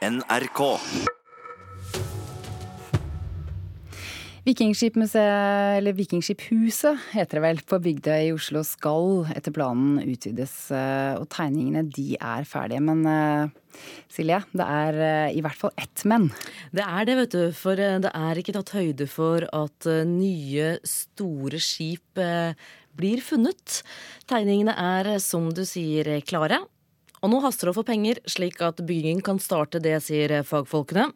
NRK. Vikingskipmuseet, eller Vikingskiphuset heter det vel, på Bygdøy i Oslo skal etter planen utvides. eh, Og tegningene de er ferdige. Men eh, Silje, det er eh, i hvert fall ett men. Det er det, vet du. For det er ikke tatt høyde for at nye, store skip blir funnet. Tegningene er, som du sier, klare. Og nå haster det å få penger, slik at bygging kan starte, det sier fagfolkene.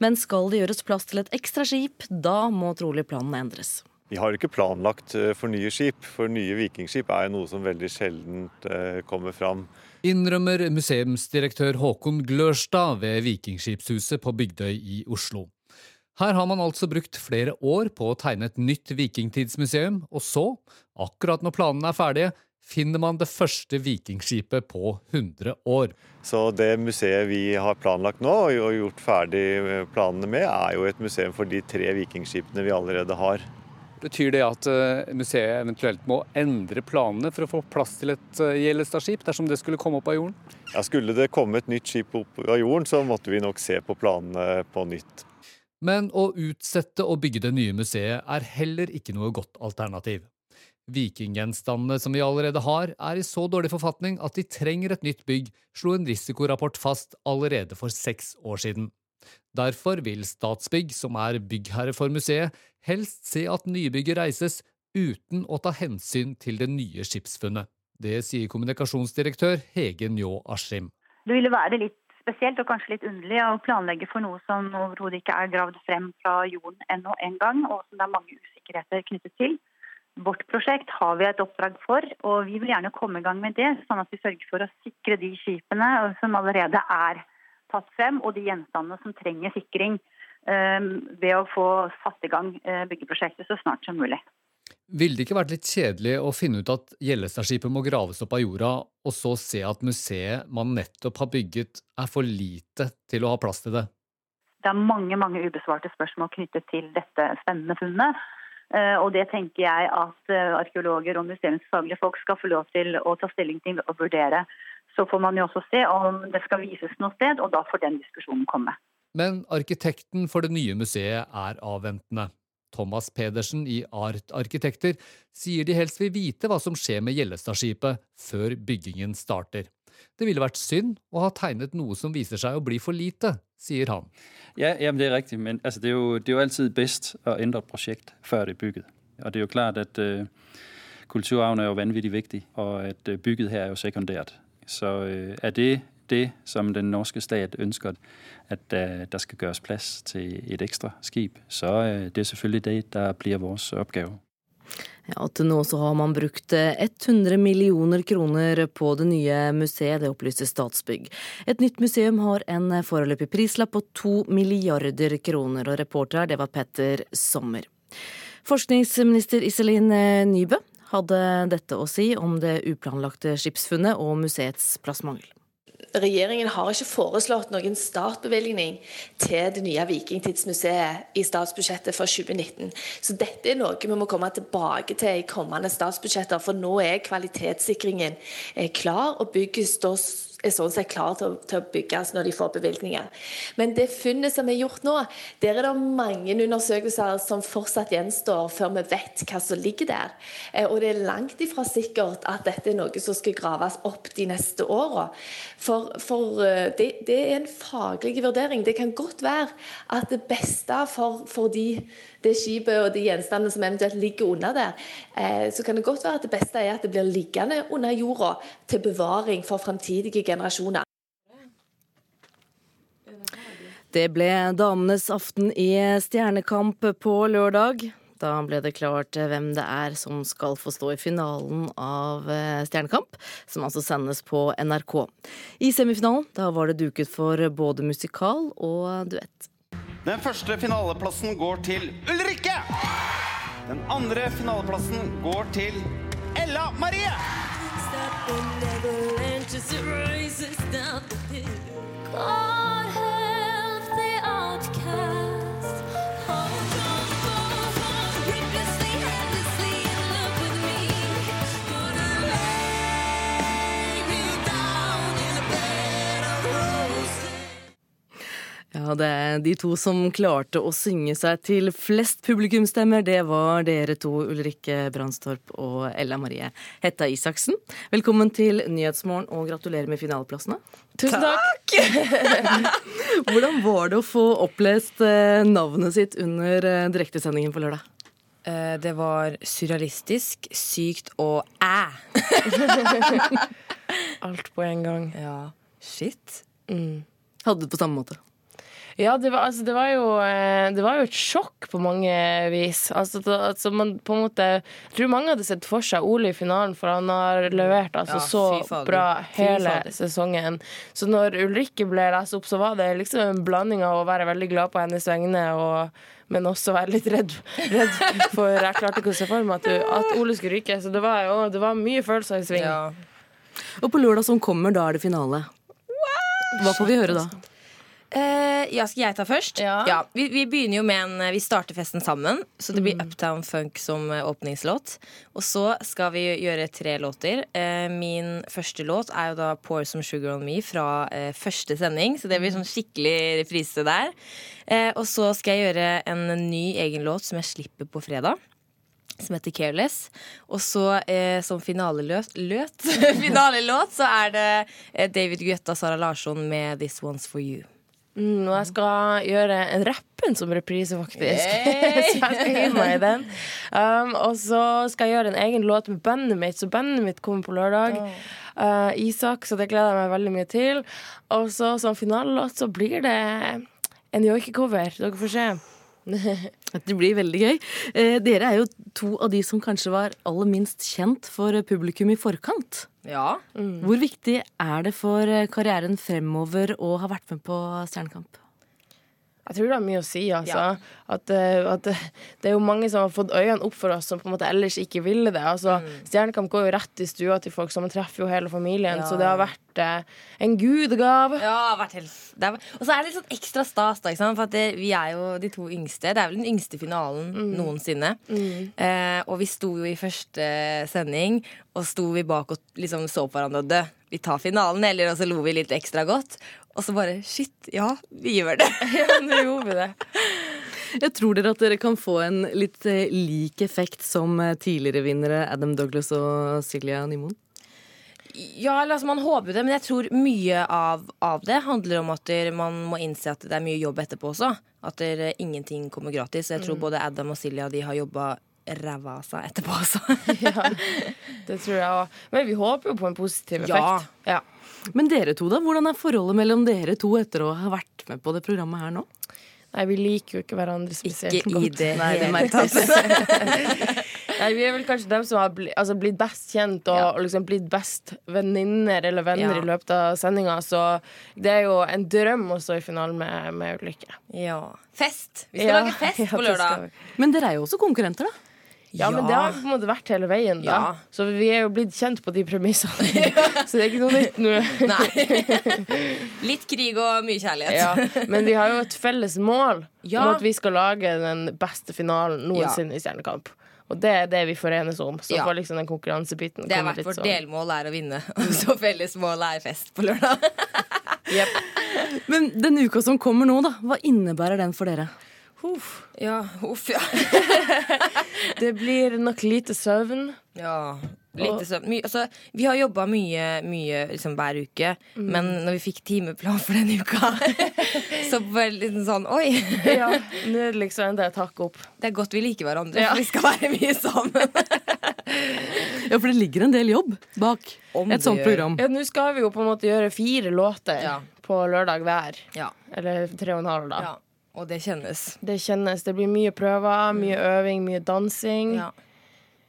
Men skal det gjøres plass til et ekstra skip, da må trolig planen endres. Vi har ikke planlagt eh, for nye skip, for nye vikingskip er noe som veldig sjelden eh, kommer fram. Innrømmer museumsdirektør Håkon Glørstad ved Vikingskipshuset på Bygdøy i Oslo. Her har man altså brukt flere år på å tegne et nytt vikingtidsmuseum, og så, akkurat når planene er ferdige, finner man det første vikingskipet på 100 år. Så det museet vi har planlagt nå og gjort ferdig planene med, er jo et museum for de tre vikingskipene vi allerede har. Betyr det at eh, museet eventuelt må endre planene for å få plass til et eh, Gjellestad-skip, dersom det skulle komme opp av jorden? Ja, skulle det komme et nytt skip opp av jorden, så måtte vi nok se på planene på nytt. Men å utsette å bygge det nye museet er heller ikke noe godt alternativ. Vikinggjenstandene som vi allerede har, er i så dårlig forfatning at de trenger et nytt bygg, slo en risikorapport fast allerede for seks år siden. Derfor vil Statsbygg, som er byggherre for museet, helst se at nybygget reises uten å ta hensyn til det nye skipsfunnet. Det sier kommunikasjonsdirektør Hege Njå Askim. Det ville være litt spesielt og kanskje litt underlig å planlegge for noe som overhodet ikke er gravd frem fra jorden ennå en gang, og som det er mange usikkerheter knyttet til. Vårt prosjekt har vi et oppdrag for, og vi vil gjerne komme i gang med det, sånn at vi sørger for å sikre de skipene som allerede er tatt frem, og de gjenstandene som trenger sikring, eh, ved å få satt i gang eh, byggeprosjektet så snart som mulig. Ville det ikke vært litt kjedelig å finne ut at Gjellestadskipet må graves opp av jorda, og så se at museet man nettopp har bygget er for lite til å ha plass til det? Det er mange mange ubesvarte spørsmål knyttet til dette spennende funnet. Eh, Og det tenker jeg at eh, arkeologer og museumsfaglige folk skal få lov til å ta stilling til og vurdere. Så får man jo også se om det skal vises noe sted, og da får den diskusjonen komme. Men arkitekten for det nye museet er avventende. Thomas Pedersen i Art Arkitekter sier de helst vil vite hva som skjer med Gjellestadskipet før byggingen starter. Det ville vært synd å ha tegnet noe som viser seg å bli for lite, sier han. Ja, jamen det er riktig, men altså, det, er jo, det er jo alltid best å endre et prosjekt før det er bygget. Og det er jo klart at uh, kulturarven er jo vanvittig viktig, og at øh, bygget her er jo sekundært. Så uh, er det det som den norske stat ønsker, at uh, der skal gjøres plass til et ekstra skip, så uh, det er selvfølgelig det der blir vår oppgave. Til nå så har man brukt eh, 100 millioner kroner på det nye museet, det opplyser Statsbygg. Et nytt museum har en foreløpig prislapp på to milliarder kroner, og reporter her det var Petter Sommer. Forskningsminister Iselin eh, Nybø hadde dette å si om det uplanlagte skipsfunnet og museets plassmangel. Regjeringen har ikke foreslått noen startbevilgning til det nye Vikingtidsmuseet i statsbudsjettet for 2019. Så dette er noe vi må komme tilbake til i kommende statsbudsjetter, for nå er kvalitetssikringen eh, klar, og bygges står er sånn sett klare til, til å bygges når de får bevilgninger. Men det funnet som er gjort nå, der er det mange undersøkelser som fortsatt gjenstår før vi vet hva som ligger der. Eh, Og det er langt ifra sikkert at dette er noe som skal graves opp de neste åra. For, for eh, det, det er en faglig vurdering. Det kan godt være at det beste for, for de, det skipet og de gjenstandene som eventuelt ligger under der, eh, så kan det godt være at det beste er at det blir liggende under jorda til bevaring for fremtidige generasjoner. Det ble damenes aften i Stjernekamp på lørdag. Da ble det klart hvem det er som skal få stå i finalen av eh, Stjernekamp, som altså sendes på NRK. I semifinalen da var det duket for både musikal og duett. Den første finaleplassen går til Ulrikke. Den andre finaleplassen går til Ella Marie. God help the outcast. Ja, det er de to som klarte å synge seg til flest publikumsstemmer. Det var dere to, Ulrikke Brandstorp og Ella Marie Hetta Isaksen. Velkommen til Nyhetsmorgen, og gratulerer med finaleplassene. Tusen takk! Hvordan var det å få opplest eh, navnet sitt under eh, direktesendingen på lørdag? Eh, Det var surrealistisk, sykt og æ. Alt på en gang. Ja. Shit. Hadde det på samme måte. Ja, det var, altså, det, var jo, eh, det var jo et sjokk på mange vis. Altså, det, altså, man på en måte Jeg tror mange hadde sett for seg Ole i finalen, for han har levert altså, Ja, så bra hele sesongen. Så når Ulrikke ble lest opp, så var det liksom en blanding av å være veldig glad på hennes vegne og men også være litt redd, redd for Jeg klarte ikke å se for meg at, du, at Ole skulle ryke. Så det var jo det var mye følelser i sving. Og på lørdag som kommer, da er det finale. Hva får vi høre da? Eh, ja, skal jeg ta først? Ja. vi, vi begynner jo med en Vi starter festen sammen, så det blir Uptown Funk som eh, åpningslåt. Og så skal vi gjøre tre låter. Uh, min første låt er jo da Pour Some Sugar On Me fra uh, første sending, så det blir sånn skikkelig reprise der. Eh, og så skal jeg gjøre en ny egen låt som jeg slipper på fredag. Som heter Careless. Og så eh, som finaleløt løt, finalelåt så er det eh, David Guetta og Sara Larsson med This One's For You. Mm, og jeg skal gjøre en rappen som reprise, faktisk. Så jeg skal gi meg i den. Um, og så skal jeg gjøre en egen låt med bandet mitt, så bandet mitt kommer på lørdag. Uh, Isak, så det gleder jeg meg veldig mye til. Og så som finalelåt så blir det en joikecover. Dere får se. Det blir veldig gøy. Eh, dere er jo to av de som kanskje var aller minst kjent for publikum i forkant. Ja. Hvor viktig er det for eh, karrieren fremover å ha vært med på Stjernekamp? Jeg tror det har mye å si, altså. At, eh, at det, er jo mange som har fått øynene opp for oss, som på en måte ellers ikke ville det. Altså, Stjernekamp går jo rett i stua til folk, så man treffer jo hele familien. Ja. Så det har vært eh, en gudegave. Ja, vært helt Og så er det litt sånn ekstra stas, da, for det, vi er jo de to yngste. Det er vel den yngste finalen noensinne. Eh, og vi sto jo i første sending, og sto vi bak og liksom så på hverandre og dø. Vi tar finalen, eller og så lo vi litt ekstra godt. Og så bare shit, ja, vi gjør det. Ja, nå gjorde vi det. Jeg tror dere at dere kan få en litt eh, lik effekt som eh, tidligere vinnere Adam Douglas og Silja Nymoen? Ja, altså, man håper det, men jeg tror mye av, av det handler om at der, man må innse at det er mye jobb etterpå også. At der, ingenting kommer gratis. Jeg tror Mm. både Adam og Silja de har jobba ræva av seg etterpå også. Ja, det tror jeg òg. Men vi håper jo på en positiv effekt. Ja. Ja. Men dere to, da? Hvordan er forholdet mellom dere to etter å ha vært med på det programmet her nå? Nei, vi liker jo ikke hverandre spesielt Ikke i det Nei, det hele merkes. tatt. Nei, Vi er vel kanskje dem som har bli, altså blitt best kjent og, og liksom blitt best venninner eller venner Ja. i løpet av sendinga. Så det er jo en drøm å stå i finalen med, med Ulrikke. Ja. Fest! Vi skal Ja, lage fest ja, på lørdag. Men dere er jo også konkurrenter, da. Ja, men det har på en måte vært hele veien. da Ja. Så vi er jo blitt kjent på de premissene. Så det er ikke noe nytt nå. Nei. Litt krig og mye kjærlighet. Ja, men vi har jo et felles mål Ja. om at vi skal lage den beste finalen noensinne i Stjernekamp. Og det er det vi forenes om. Så Ja. får liksom den konkurransebiten Det er hvert vårt sånn. delmål er å vinne, og så felles mål er fest på lørdag. Men den uka som kommer nå, da, hva innebærer den for dere? Ja, huff, ja. Det blir nok lite søvn. Ja, Lite søvn. My, altså, vi har jobba mye, mye liksom, hver uke, men når vi fikk timeplan for denne uka, så var det litt sånn Oi! Ja, Nå er det liksom enda et hakk opp. Det er godt vi liker hverandre, Ja. for vi skal være mye sammen. Ja, for det ligger en del jobb bak Om et sånt program. Ja, Nå skal vi jo på en måte gjøre fire låter Ja. på lørdag hver. Ja. Eller tre og en halv, da. ja. Og det kjennes. Det kjennes. Det blir mye prøver, mye øving, mye dansing. Ja.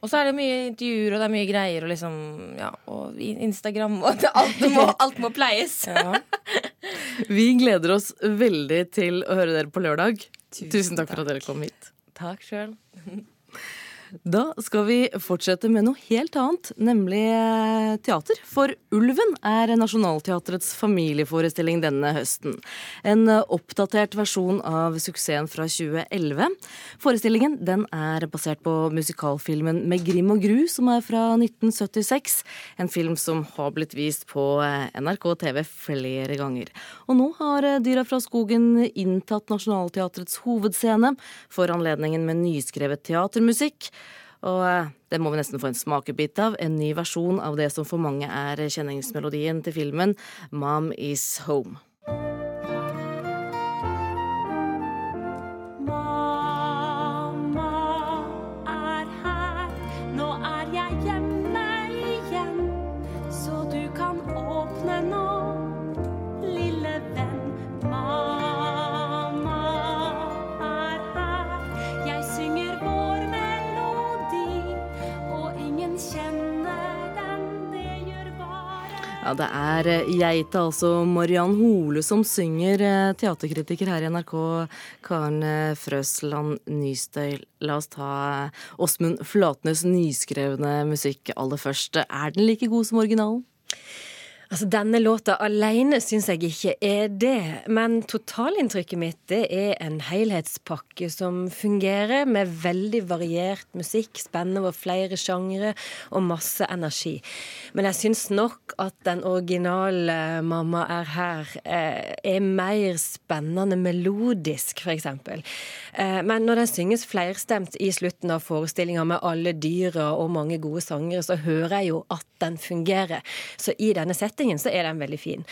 Og så er det mye intervjuer, og det er mye greier, og liksom Ja, og Instagram og alt, må, alt må pleies. Ja. Vi gleder oss veldig til å høre dere på lørdag. Tusen, takk for at dere kom hit. Takk sjøl. Da skal vi fortsette med noe helt annet, nemlig eh, teater. For Ulven er Nationaltheatrets familieforestilling denne høsten. En eh, oppdatert versjon av suksessen fra 2011. Forestillingen den er basert på musikalfilmen Med grim og gru, som er fra 1976. En film som har blitt vist på eh, NRK TV flere ganger. Og nå har Dyra fra skogen inntatt Nationaltheatrets hovedscene for anledningen med nyskrevet teatermusikk. Og eh, det må vi nesten få en smakebit av. En ny versjon av det som for mange er kjenningsmelodien til filmen Mom Is Home. Ja, Det er eh, geita, altså Mariann Hole, som synger. Eh, teaterkritiker her i NRK, Karen eh, Frøsland Nystøy. La oss ta Åsmund Flatnes nyskrevne musikk aller først. Er den like god som originalen? Altså, Denne låta alene syns jeg ikke er det, men totalinntrykket mitt det er en helhetspakke som fungerer, med veldig variert musikk, spennende over flere sjangre og masse energi. Men jeg syns nok at den originale 'Mamma er her' eh, er mer spennende melodisk, f.eks. Eh, men når den synges flerstemt i slutten av forestillinga med alle dyra og mange gode sangere, så hører jeg jo at den fungerer. Så i denne settingen settingen så er den veldig fin.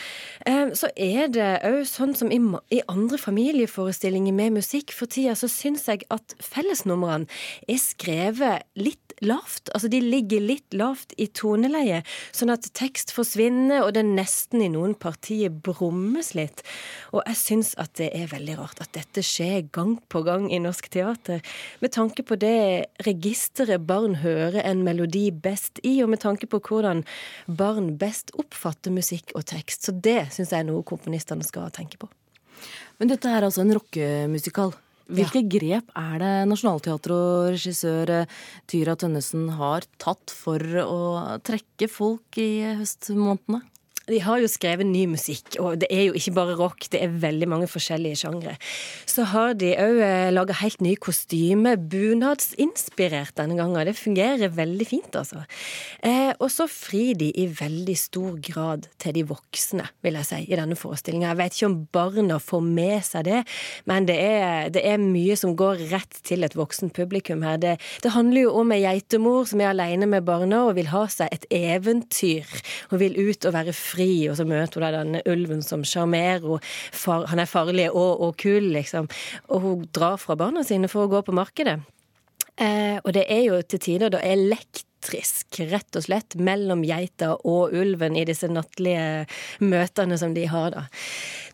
Eh, så er det òg sånn som i andre familieforestillinger med musikk for tida, så syns jeg at fellesnumrene er skrevet litt lavt. Altså de ligger litt lavt i toneleie, sånn at tekst forsvinner, og det nesten i noen partier brummes litt. Og jeg syns at det er veldig rart at dette skjer gang på gang i norsk teater. Med tanke på det registeret barn hører en melodi best i, og med tanke på hvordan barn best oppfatter musikk og tekst. Så det syns jeg er noe komponistene skal tenke på. Men dette er altså en rockemusikal? Hvilke ja. grep er det Nationaltheatret og regissør eh, Tyra Tønnesen har tatt for å trekke folk i høstmånedene? De har jo skrevet ny musikk, og det er jo ikke bare rock, det er veldig mange forskjellige sjangre. Så har de òg eh, laga helt nye kostymer, bunadsinspirert denne gangen. Det fungerer veldig fint, altså. Eh, og så frir de i veldig stor grad til de voksne, vil jeg si, i denne forestillinga. Jeg vet ikke om barna får med seg det, men det er, det er mye som går rett til et voksen publikum her. Det, det handler jo om ei geitemor som er aleine med barna og vil ha seg et eventyr. Hun vil ut og være fri fri, og så møter hun denne ulven som sjarmerer henne. Han er farlig og, og kul, liksom. Og hun drar fra barna sine for å gå på markedet. Eh, og det er jo til tider da elektrisk, rett og slett, mellom geita og ulven i disse nattlige møtene som de har, da.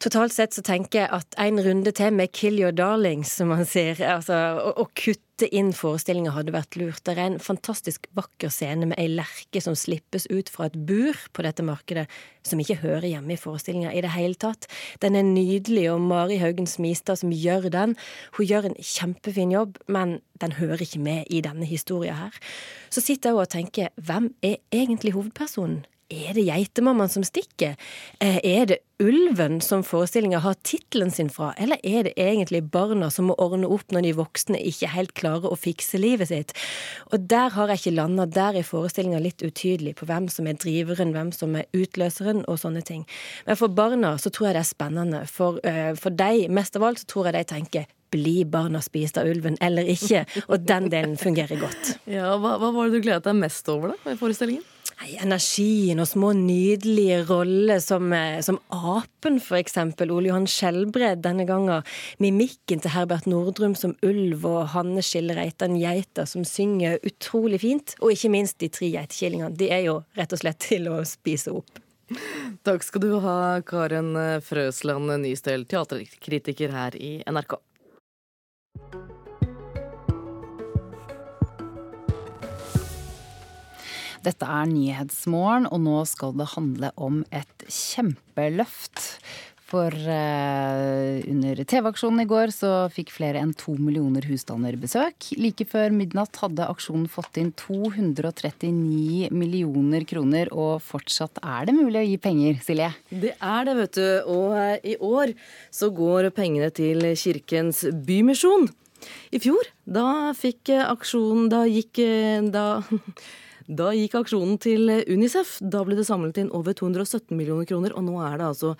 Totalt sett så tenker jeg at en runde til med 'kill your darlings', som man sier, altså å, å kutte inn forestillinga hadde vært lurt. Det er en fantastisk vakker scene med ei lerke som slippes ut fra et bur på dette markedet, som ikke hører hjemme i forestillinga i det hele tatt. Den er nydelig, og Mari Haugen Smistad som gjør den, hun gjør en kjempefin jobb, men den hører ikke med i denne historia her. Så sitter jeg og tenker, hvem er egentlig hovedpersonen? Er det geitemammaen som stikker? Eh, er det ulven som forestillinga har tittelen sin fra, eller er det egentlig barna som må ordne opp når de voksne ikke helt klarer å fikse livet sitt? Og der har jeg ikke landa. Der er forestillinga litt utydelig på hvem som er driveren, hvem som er utløseren og sånne ting. Men for barna så tror jeg det er spennende. For, uh, for deg, mest av alt, så tror jeg de tenker blir barna spist av ulven eller ikke? Og den delen fungerer godt. Ja, hva, hva var det du gledet deg mest over da, i forestillingen? energien og små nydelige roller som, eh, som apen, for eksempel. Ole Johan Skjelbred denne gangen. Mimikken til Herbert Nordrum som ulv, og Hanne Skille Reitan geita som synger utrolig fint. Og ikke minst de tre geitekillingene. De er jo rett og slett til å spise opp. Takk skal du ha, Karen Frøsland Nystøl, teaterkritiker her i NRK. Dette er Nyhetsmorgen, og nå skal det handle om et kjempeløft. For uh, under TV-aksjonen i går så fikk flere enn to millioner husstander besøk. Like før midnatt hadde aksjonen fått inn 239 millioner kroner, og fortsatt er det mulig å gi penger, Silje? Det er det, vet du. Og eh, i år så går pengene til Kirkens Bymisjon. I fjor, da fikk aksjonen Da gikk Da Da gikk aksjonen til Unicef. Da ble det samlet inn over 217 millioner kroner, og nå er det altså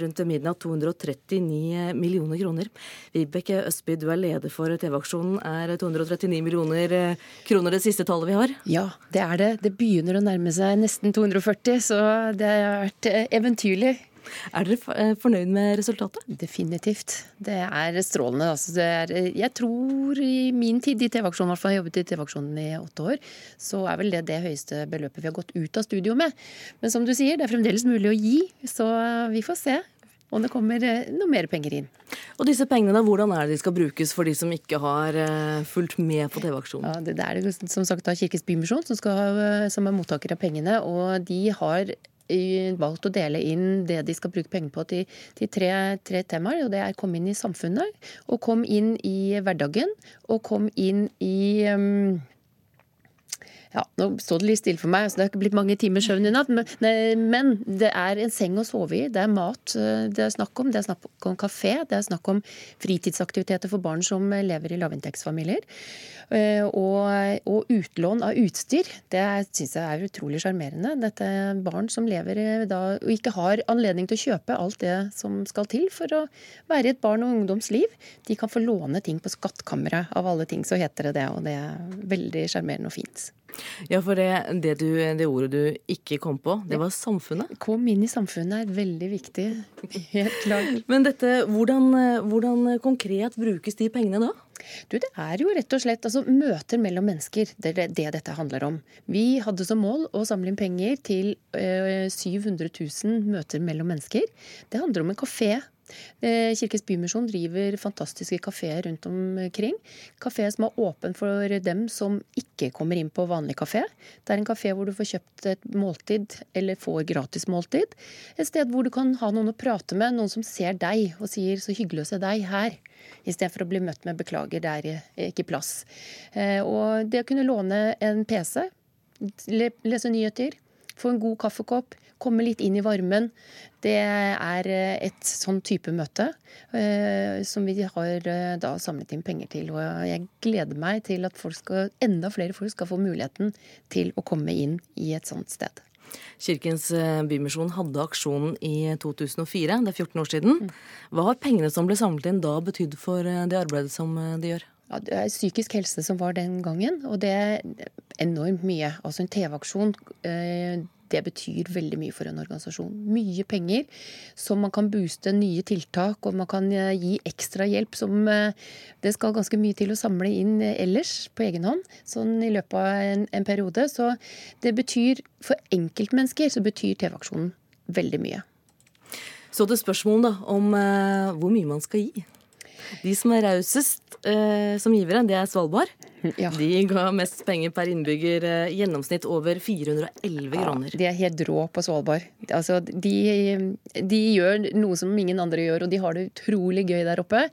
rundt midnatt 239 millioner kroner. Vibeke Østby, du er leder for TV-aksjonen. Er 239 millioner eh, kroner det siste tallet vi har? Ja, det er det. Det begynner å nærme seg nesten 240, så det har vært eh, eventyrlig. Er dere eh, fornøyd med resultatet? Definitivt. Det er strålende. Altså, det er, jeg tror i min tid i TV-aksjonen, i hvert fall jeg jobbet i TV-aksjonen i åtte år, så er vel det det høyeste beløpet vi har gått ut av studio med. Men som du sier, det er fremdeles mulig å gi, så vi får se om det kommer eh, noe mer penger inn. Og disse pengene, Hvordan er det de skal brukes for de som ikke har fulgt med på TV-aksjonen? Ja, det, er det som sagt da Kirkens Bymisjon som, som er mottaker av pengene. Og de har valgt å dele inn det de skal bruke penger på til, til tre, tre, temaer. og Det er kom inn i samfunnet, og kom inn i hverdagen, og kom inn i um, ja, Nå står det litt stille for meg, så det har ikke blitt mange timer søvn i natt. Men, men, det er en seng å sove i, det er mat eh, det er snakk om. Det er snakk om kafé, det er snakk om fritidsaktiviteter for barn som lever i lavinntektsfamilier. Eh, og, og, utlån av utstyr, det syns jeg er utrolig sjarmerende. Dette er barn som lever eh, da og ikke har anledning til å kjøpe alt det som skal til for å være i et barn og ungdoms liv. De kan få låne ting på skattkammeret, av alle ting så heter det det. Og det er veldig sjarmerende og fint. Ja, for det, det, du, det, ordet du ikke kom på, det var samfunnet? Kom inn i samfunnet er veldig viktig. Helt klart. Men dette, hvordan, hvordan, konkret brukes de pengene da? Du, Det er jo rett og slett altså, møter mellom mennesker. Det er det dette handler om. Vi hadde som mål å samle inn penger til ø, 700 000 møter mellom mennesker. Det handler om en kafé Eh, Kirkens Bymisjon driver fantastiske kafeer rundt omkring. Kafeer som er åpen for dem som ikke kommer inn på vanlig kafé. Det er en kafé hvor du får kjøpt et måltid, eller får gratis måltid. Et sted hvor du kan ha noen å prate med, noen som ser deg og sier 'så hyggelig å se deg her'. Istedenfor å bli møtt med 'beklager, det er ikke plass'. Eh, og det å kunne låne en PC, lese nyheter, få en god kaffekopp, komme litt inn i varmen. Det er eh, et sånn type møte eh, som vi har eh, da samlet inn penger til. Og jeg gleder meg til at skal, enda flere folk skal få muligheten til å komme inn i et sånt sted. Kirkens Bymisjon hadde aksjonen i 2004, det er 14 år siden. Mm. Hva har pengene som ble samlet inn da betydd for det arbeidet som de gjør? Ja, det er psykisk helse som var den gangen, og det er enormt mye. Altså en TV-aksjon det betyr veldig mye for en organisasjon. Mye penger som man kan booste nye tiltak, og man kan eh, gi ekstra hjelp som eh, det skal ganske mye til å samle inn ellers på egen hånd, sånn i løpet av en, en periode. Så det betyr, for enkeltmennesker så betyr TV-aksjonen veldig mye. Så til spørsmålet om uh, hvor mye man skal gi. De som er rausest uh, som givere, det er Svalbard. Ja. De ga mest penger per innbygger, eh, gjennomsnitt over 411 kroner. Ja, de er helt rå på Svalbard. Altså, de, de, gjør noe som ingen andre gjør, og de har det utrolig gøy der oppe.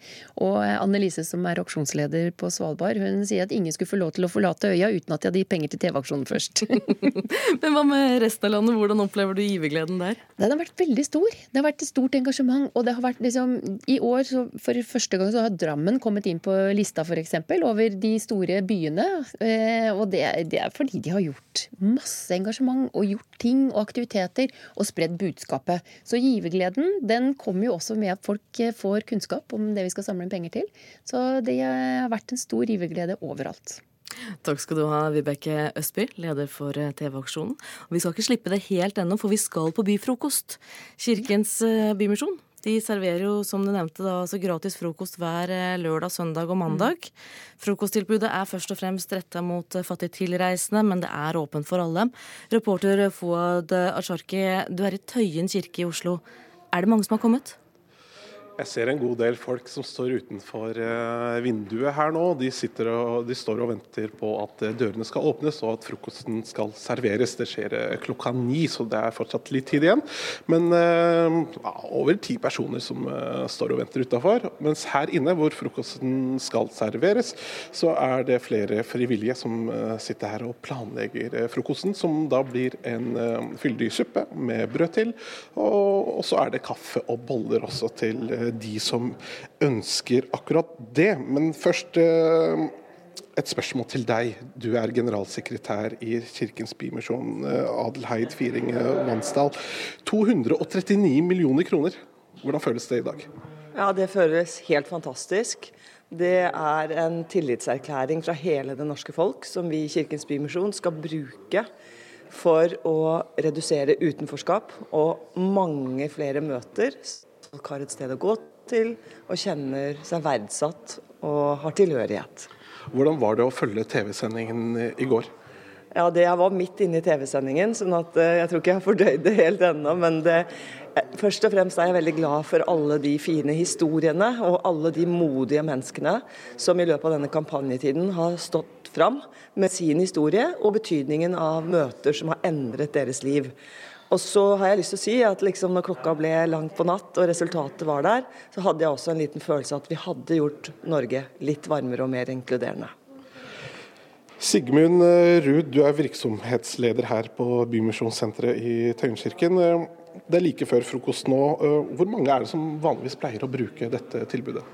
Og Annelise, som er aksjonsleder på Svalbard, hun sier at ingen skulle få lov til å forlate øya uten at de hadde gitt penger til TV-aksjonen først. Men hva med resten av landet, hvordan opplever du givergleden der? Den har vært veldig stor. Det har vært et stort engasjement. Og det har vært liksom, i år, for første gang, så har Drammen kommet inn på lista, f.eks., over de store byene. Eh, og det, det, er fordi de har gjort masse engasjement og gjort ting og aktiviteter og spredd budskapet. Så givergleden den kommer jo også med at folk eh, får kunnskap om det vi skal samle inn penger til. Så det har vært en stor giverglede overalt. Takk skal du ha, Vibeke Østby, leder for eh, TV-aksjonen. Vi skal ikke slippe det helt ennå, for vi skal på byfrokost. Kirkens Bymisjon de serverer jo, som du nevnte, da, altså gratis frokost hver eh, lørdag, søndag og mandag. Mm. Frokosttilbudet er først og fremst retta mot eh, fattige tilreisende, men det er åpent for alle. Reporter Fouad Asharki, du er i Tøyen kirke i Oslo. Er det mange som har kommet? Jeg ser en god del folk som står utenfor eh, vinduet her nå. De, og, de, står og venter på at eh, dørene skal åpnes og at frokosten skal serveres. Det skjer eh, klokka ni, så det er fortsatt litt tid igjen. Men ja, over ti personer som står og venter utafor. Mens her inne, hvor frokosten skal serveres, så er det flere frivillige som sitter her og planlegger frokosten, som da blir en fyldig suppe med brød til. Og, og så er det kaffe og boller også til de som ønsker akkurat det. Men først eh, et spørsmål til deg. Du er generalsekretær i Kirkens Bymisjon, eh, Adelheid Firing Vansdal. 239 millioner kroner. Hvordan føles det i dag? Ja, Det føles helt fantastisk. Det er en tillitserklæring fra hele det norske folk som vi i Kirkens Bymisjon skal bruke for å redusere utenforskap og mange flere møter. Folk har et sted å gå til og kjenner seg verdsatt og har tilhørighet. Hvordan var det å følge TV-sendingen i går? Ja, det Jeg var midt inne i TV-sendingen, sånn at eh, jeg tror ikke jeg har fordøyd det helt ennå. Men det, eh, først og fremst er jeg veldig glad for alle de fine historiene og alle de modige menneskene som i løpet av denne kampanjetiden har stått fram med sin historie og betydningen av møter som har endret deres liv. Og så har jeg lyst til å si at liksom når klokka ble langt på natt og resultatet var der, så hadde jeg også en liten følelse av at vi hadde gjort Norge litt varmere og mer inkluderende. Sigmund eh, Ruud, du er virksomhetsleder her på Bymisjonssenteret i Tøyenkirken. Eh, det er like før frokost nå. Eh, hvor mange er det som vanligvis pleier å bruke dette tilbudet?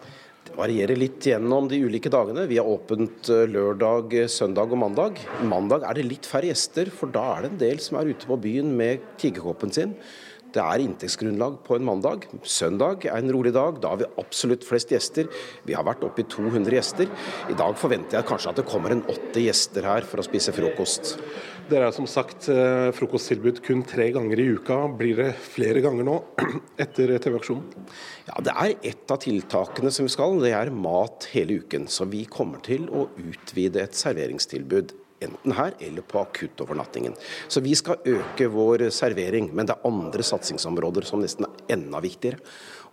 Varierer litt gjennom de ulike dagene. Vi har åpent eh, lørdag, eh, søndag og mandag. Mandag er det litt færre gjester, for da er det en del som er ute på byen med tiggerkoppen sin. Det er inntektsgrunnlag på en mandag. Søndag er en rolig dag. Da har vi absolutt flest gjester. Vi har vært oppe i 200 gjester. I dag forventer jeg kanskje at det kommer en åtte gjester her for å spise frokost. Dere har som sagt eh, frokosttilbud kun tre ganger i uka. Blir det flere ganger nå etter TV-aksjonen? Ja, Det er ett av tiltakene som vi skal. Det er mat hele uken. Så vi kommer til å utvide et serveringstilbud enten her eller på akuttovernattingen. Så vi skal øke vår servering, men det er andre satsingsområder som nesten er enda viktigere.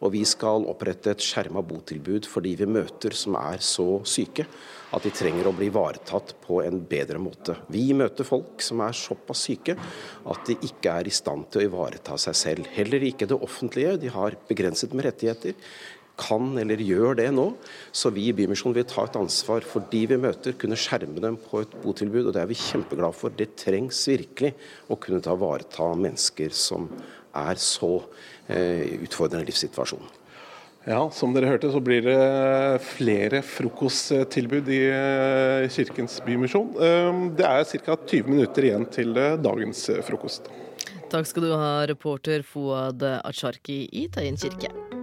Og vi skal opprette et skjerma botilbud for de vi møter som er så syke at de trenger å bli ivaretatt på en bedre måte. Vi møter folk som er såpass syke at de ikke er i stand til å ivareta seg selv. Heller ikke det offentlige. De har begrenset med rettigheter kan eller gjør det nå. Så vi i Bymisjonen vil ta et ansvar for de vi møter, kunne skjerme dem på et botilbud. Og det er vi kjempeglade for. Det trengs virkelig å kunne ta vareta mennesker som er så utfordrende livssituasjon. Ja, Som dere hørte, så blir det flere frokosttilbud i eh, Kirkens Bymisjon. Eh, det er ca. 20 minutter igjen til eh, dagens frokost. Takk skal du ha, reporter Fouad Acharki i Tøyen kirke.